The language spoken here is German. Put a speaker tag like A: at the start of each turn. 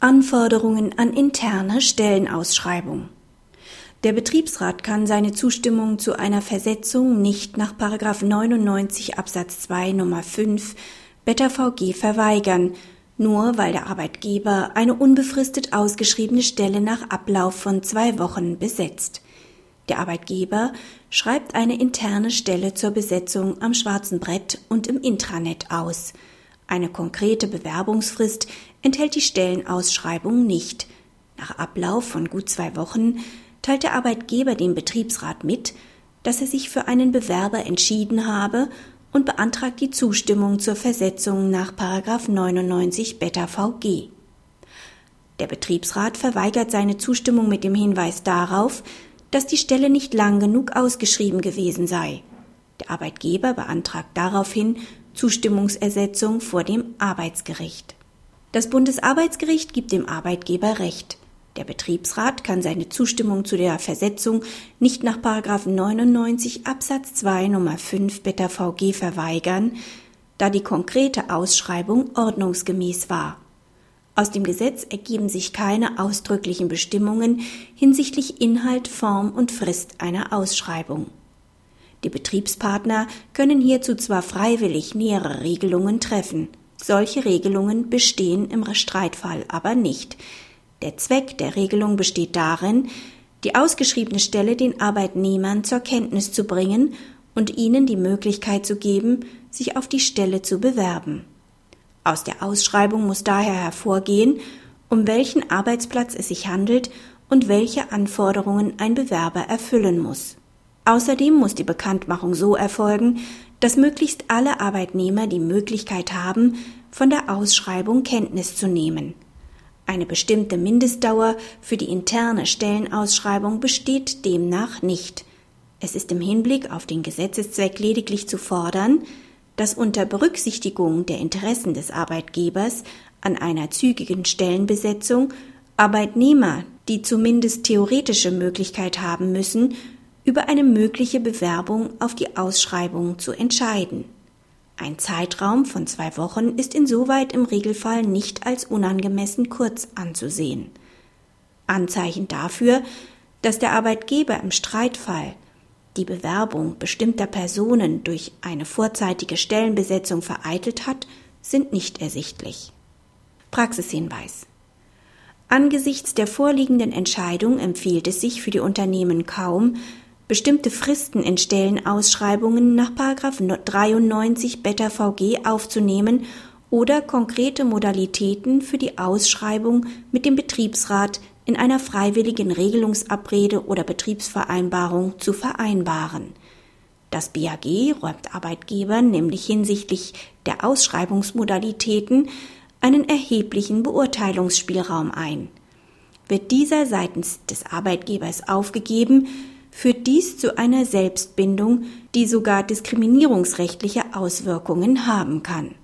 A: Anforderungen an interne Stellenausschreibung. Der Betriebsrat kann seine Zustimmung zu einer Versetzung nicht nach 99 Absatz 2 Nummer 5 Beta VG verweigern, nur weil der Arbeitgeber eine unbefristet ausgeschriebene Stelle nach Ablauf von zwei Wochen besetzt. Der Arbeitgeber schreibt eine interne Stelle zur Besetzung am schwarzen Brett und im Intranet aus. Eine konkrete Bewerbungsfrist enthält die Stellenausschreibung nicht. Nach Ablauf von gut zwei Wochen teilt der Arbeitgeber dem Betriebsrat mit, dass er sich für einen Bewerber entschieden habe und beantragt die Zustimmung zur Versetzung nach 99 Beta VG. Der Betriebsrat verweigert seine Zustimmung mit dem Hinweis darauf, dass die Stelle nicht lang genug ausgeschrieben gewesen sei. Der Arbeitgeber beantragt daraufhin Zustimmungsersetzung vor dem Arbeitsgericht. Das Bundesarbeitsgericht gibt dem Arbeitgeber Recht. Der Betriebsrat kann seine Zustimmung zu der Versetzung nicht nach 99 Absatz 2 Nummer 5 Beta VG verweigern, da die konkrete Ausschreibung ordnungsgemäß war. Aus dem Gesetz ergeben sich keine ausdrücklichen Bestimmungen hinsichtlich Inhalt, Form und Frist einer Ausschreibung. Die Betriebspartner können hierzu zwar freiwillig nähere Regelungen treffen, solche Regelungen bestehen im Streitfall aber nicht. Der Zweck der Regelung besteht darin, die ausgeschriebene Stelle den Arbeitnehmern zur Kenntnis zu bringen und ihnen die Möglichkeit zu geben, sich auf die Stelle zu bewerben. Aus der Ausschreibung muss daher hervorgehen, um welchen Arbeitsplatz es sich handelt und welche Anforderungen ein Bewerber erfüllen muss. Außerdem muss die Bekanntmachung so erfolgen, dass möglichst alle Arbeitnehmer die Möglichkeit haben, von der Ausschreibung Kenntnis zu nehmen. Eine bestimmte Mindestdauer für die interne Stellenausschreibung besteht demnach nicht. Es ist im Hinblick auf den Gesetzeszweck lediglich zu fordern, dass unter Berücksichtigung der Interessen des Arbeitgebers an einer zügigen Stellenbesetzung Arbeitnehmer, die zumindest theoretische Möglichkeit haben müssen, über eine mögliche Bewerbung auf die Ausschreibung zu entscheiden. Ein Zeitraum von zwei Wochen ist insoweit im Regelfall nicht als unangemessen kurz anzusehen. Anzeichen dafür, dass der Arbeitgeber im Streitfall die Bewerbung bestimmter Personen durch eine vorzeitige Stellenbesetzung vereitelt hat, sind nicht ersichtlich. Praxishinweis Angesichts der vorliegenden Entscheidung empfiehlt es sich für die Unternehmen kaum, bestimmte Fristen in Stellenausschreibungen nach 93 Beta VG aufzunehmen oder konkrete Modalitäten für die Ausschreibung mit dem Betriebsrat in einer freiwilligen Regelungsabrede oder Betriebsvereinbarung zu vereinbaren. Das BAG räumt Arbeitgebern nämlich hinsichtlich der Ausschreibungsmodalitäten einen erheblichen Beurteilungsspielraum ein. Wird dieser seitens des Arbeitgebers aufgegeben, führt dies zu einer Selbstbindung, die sogar diskriminierungsrechtliche Auswirkungen haben kann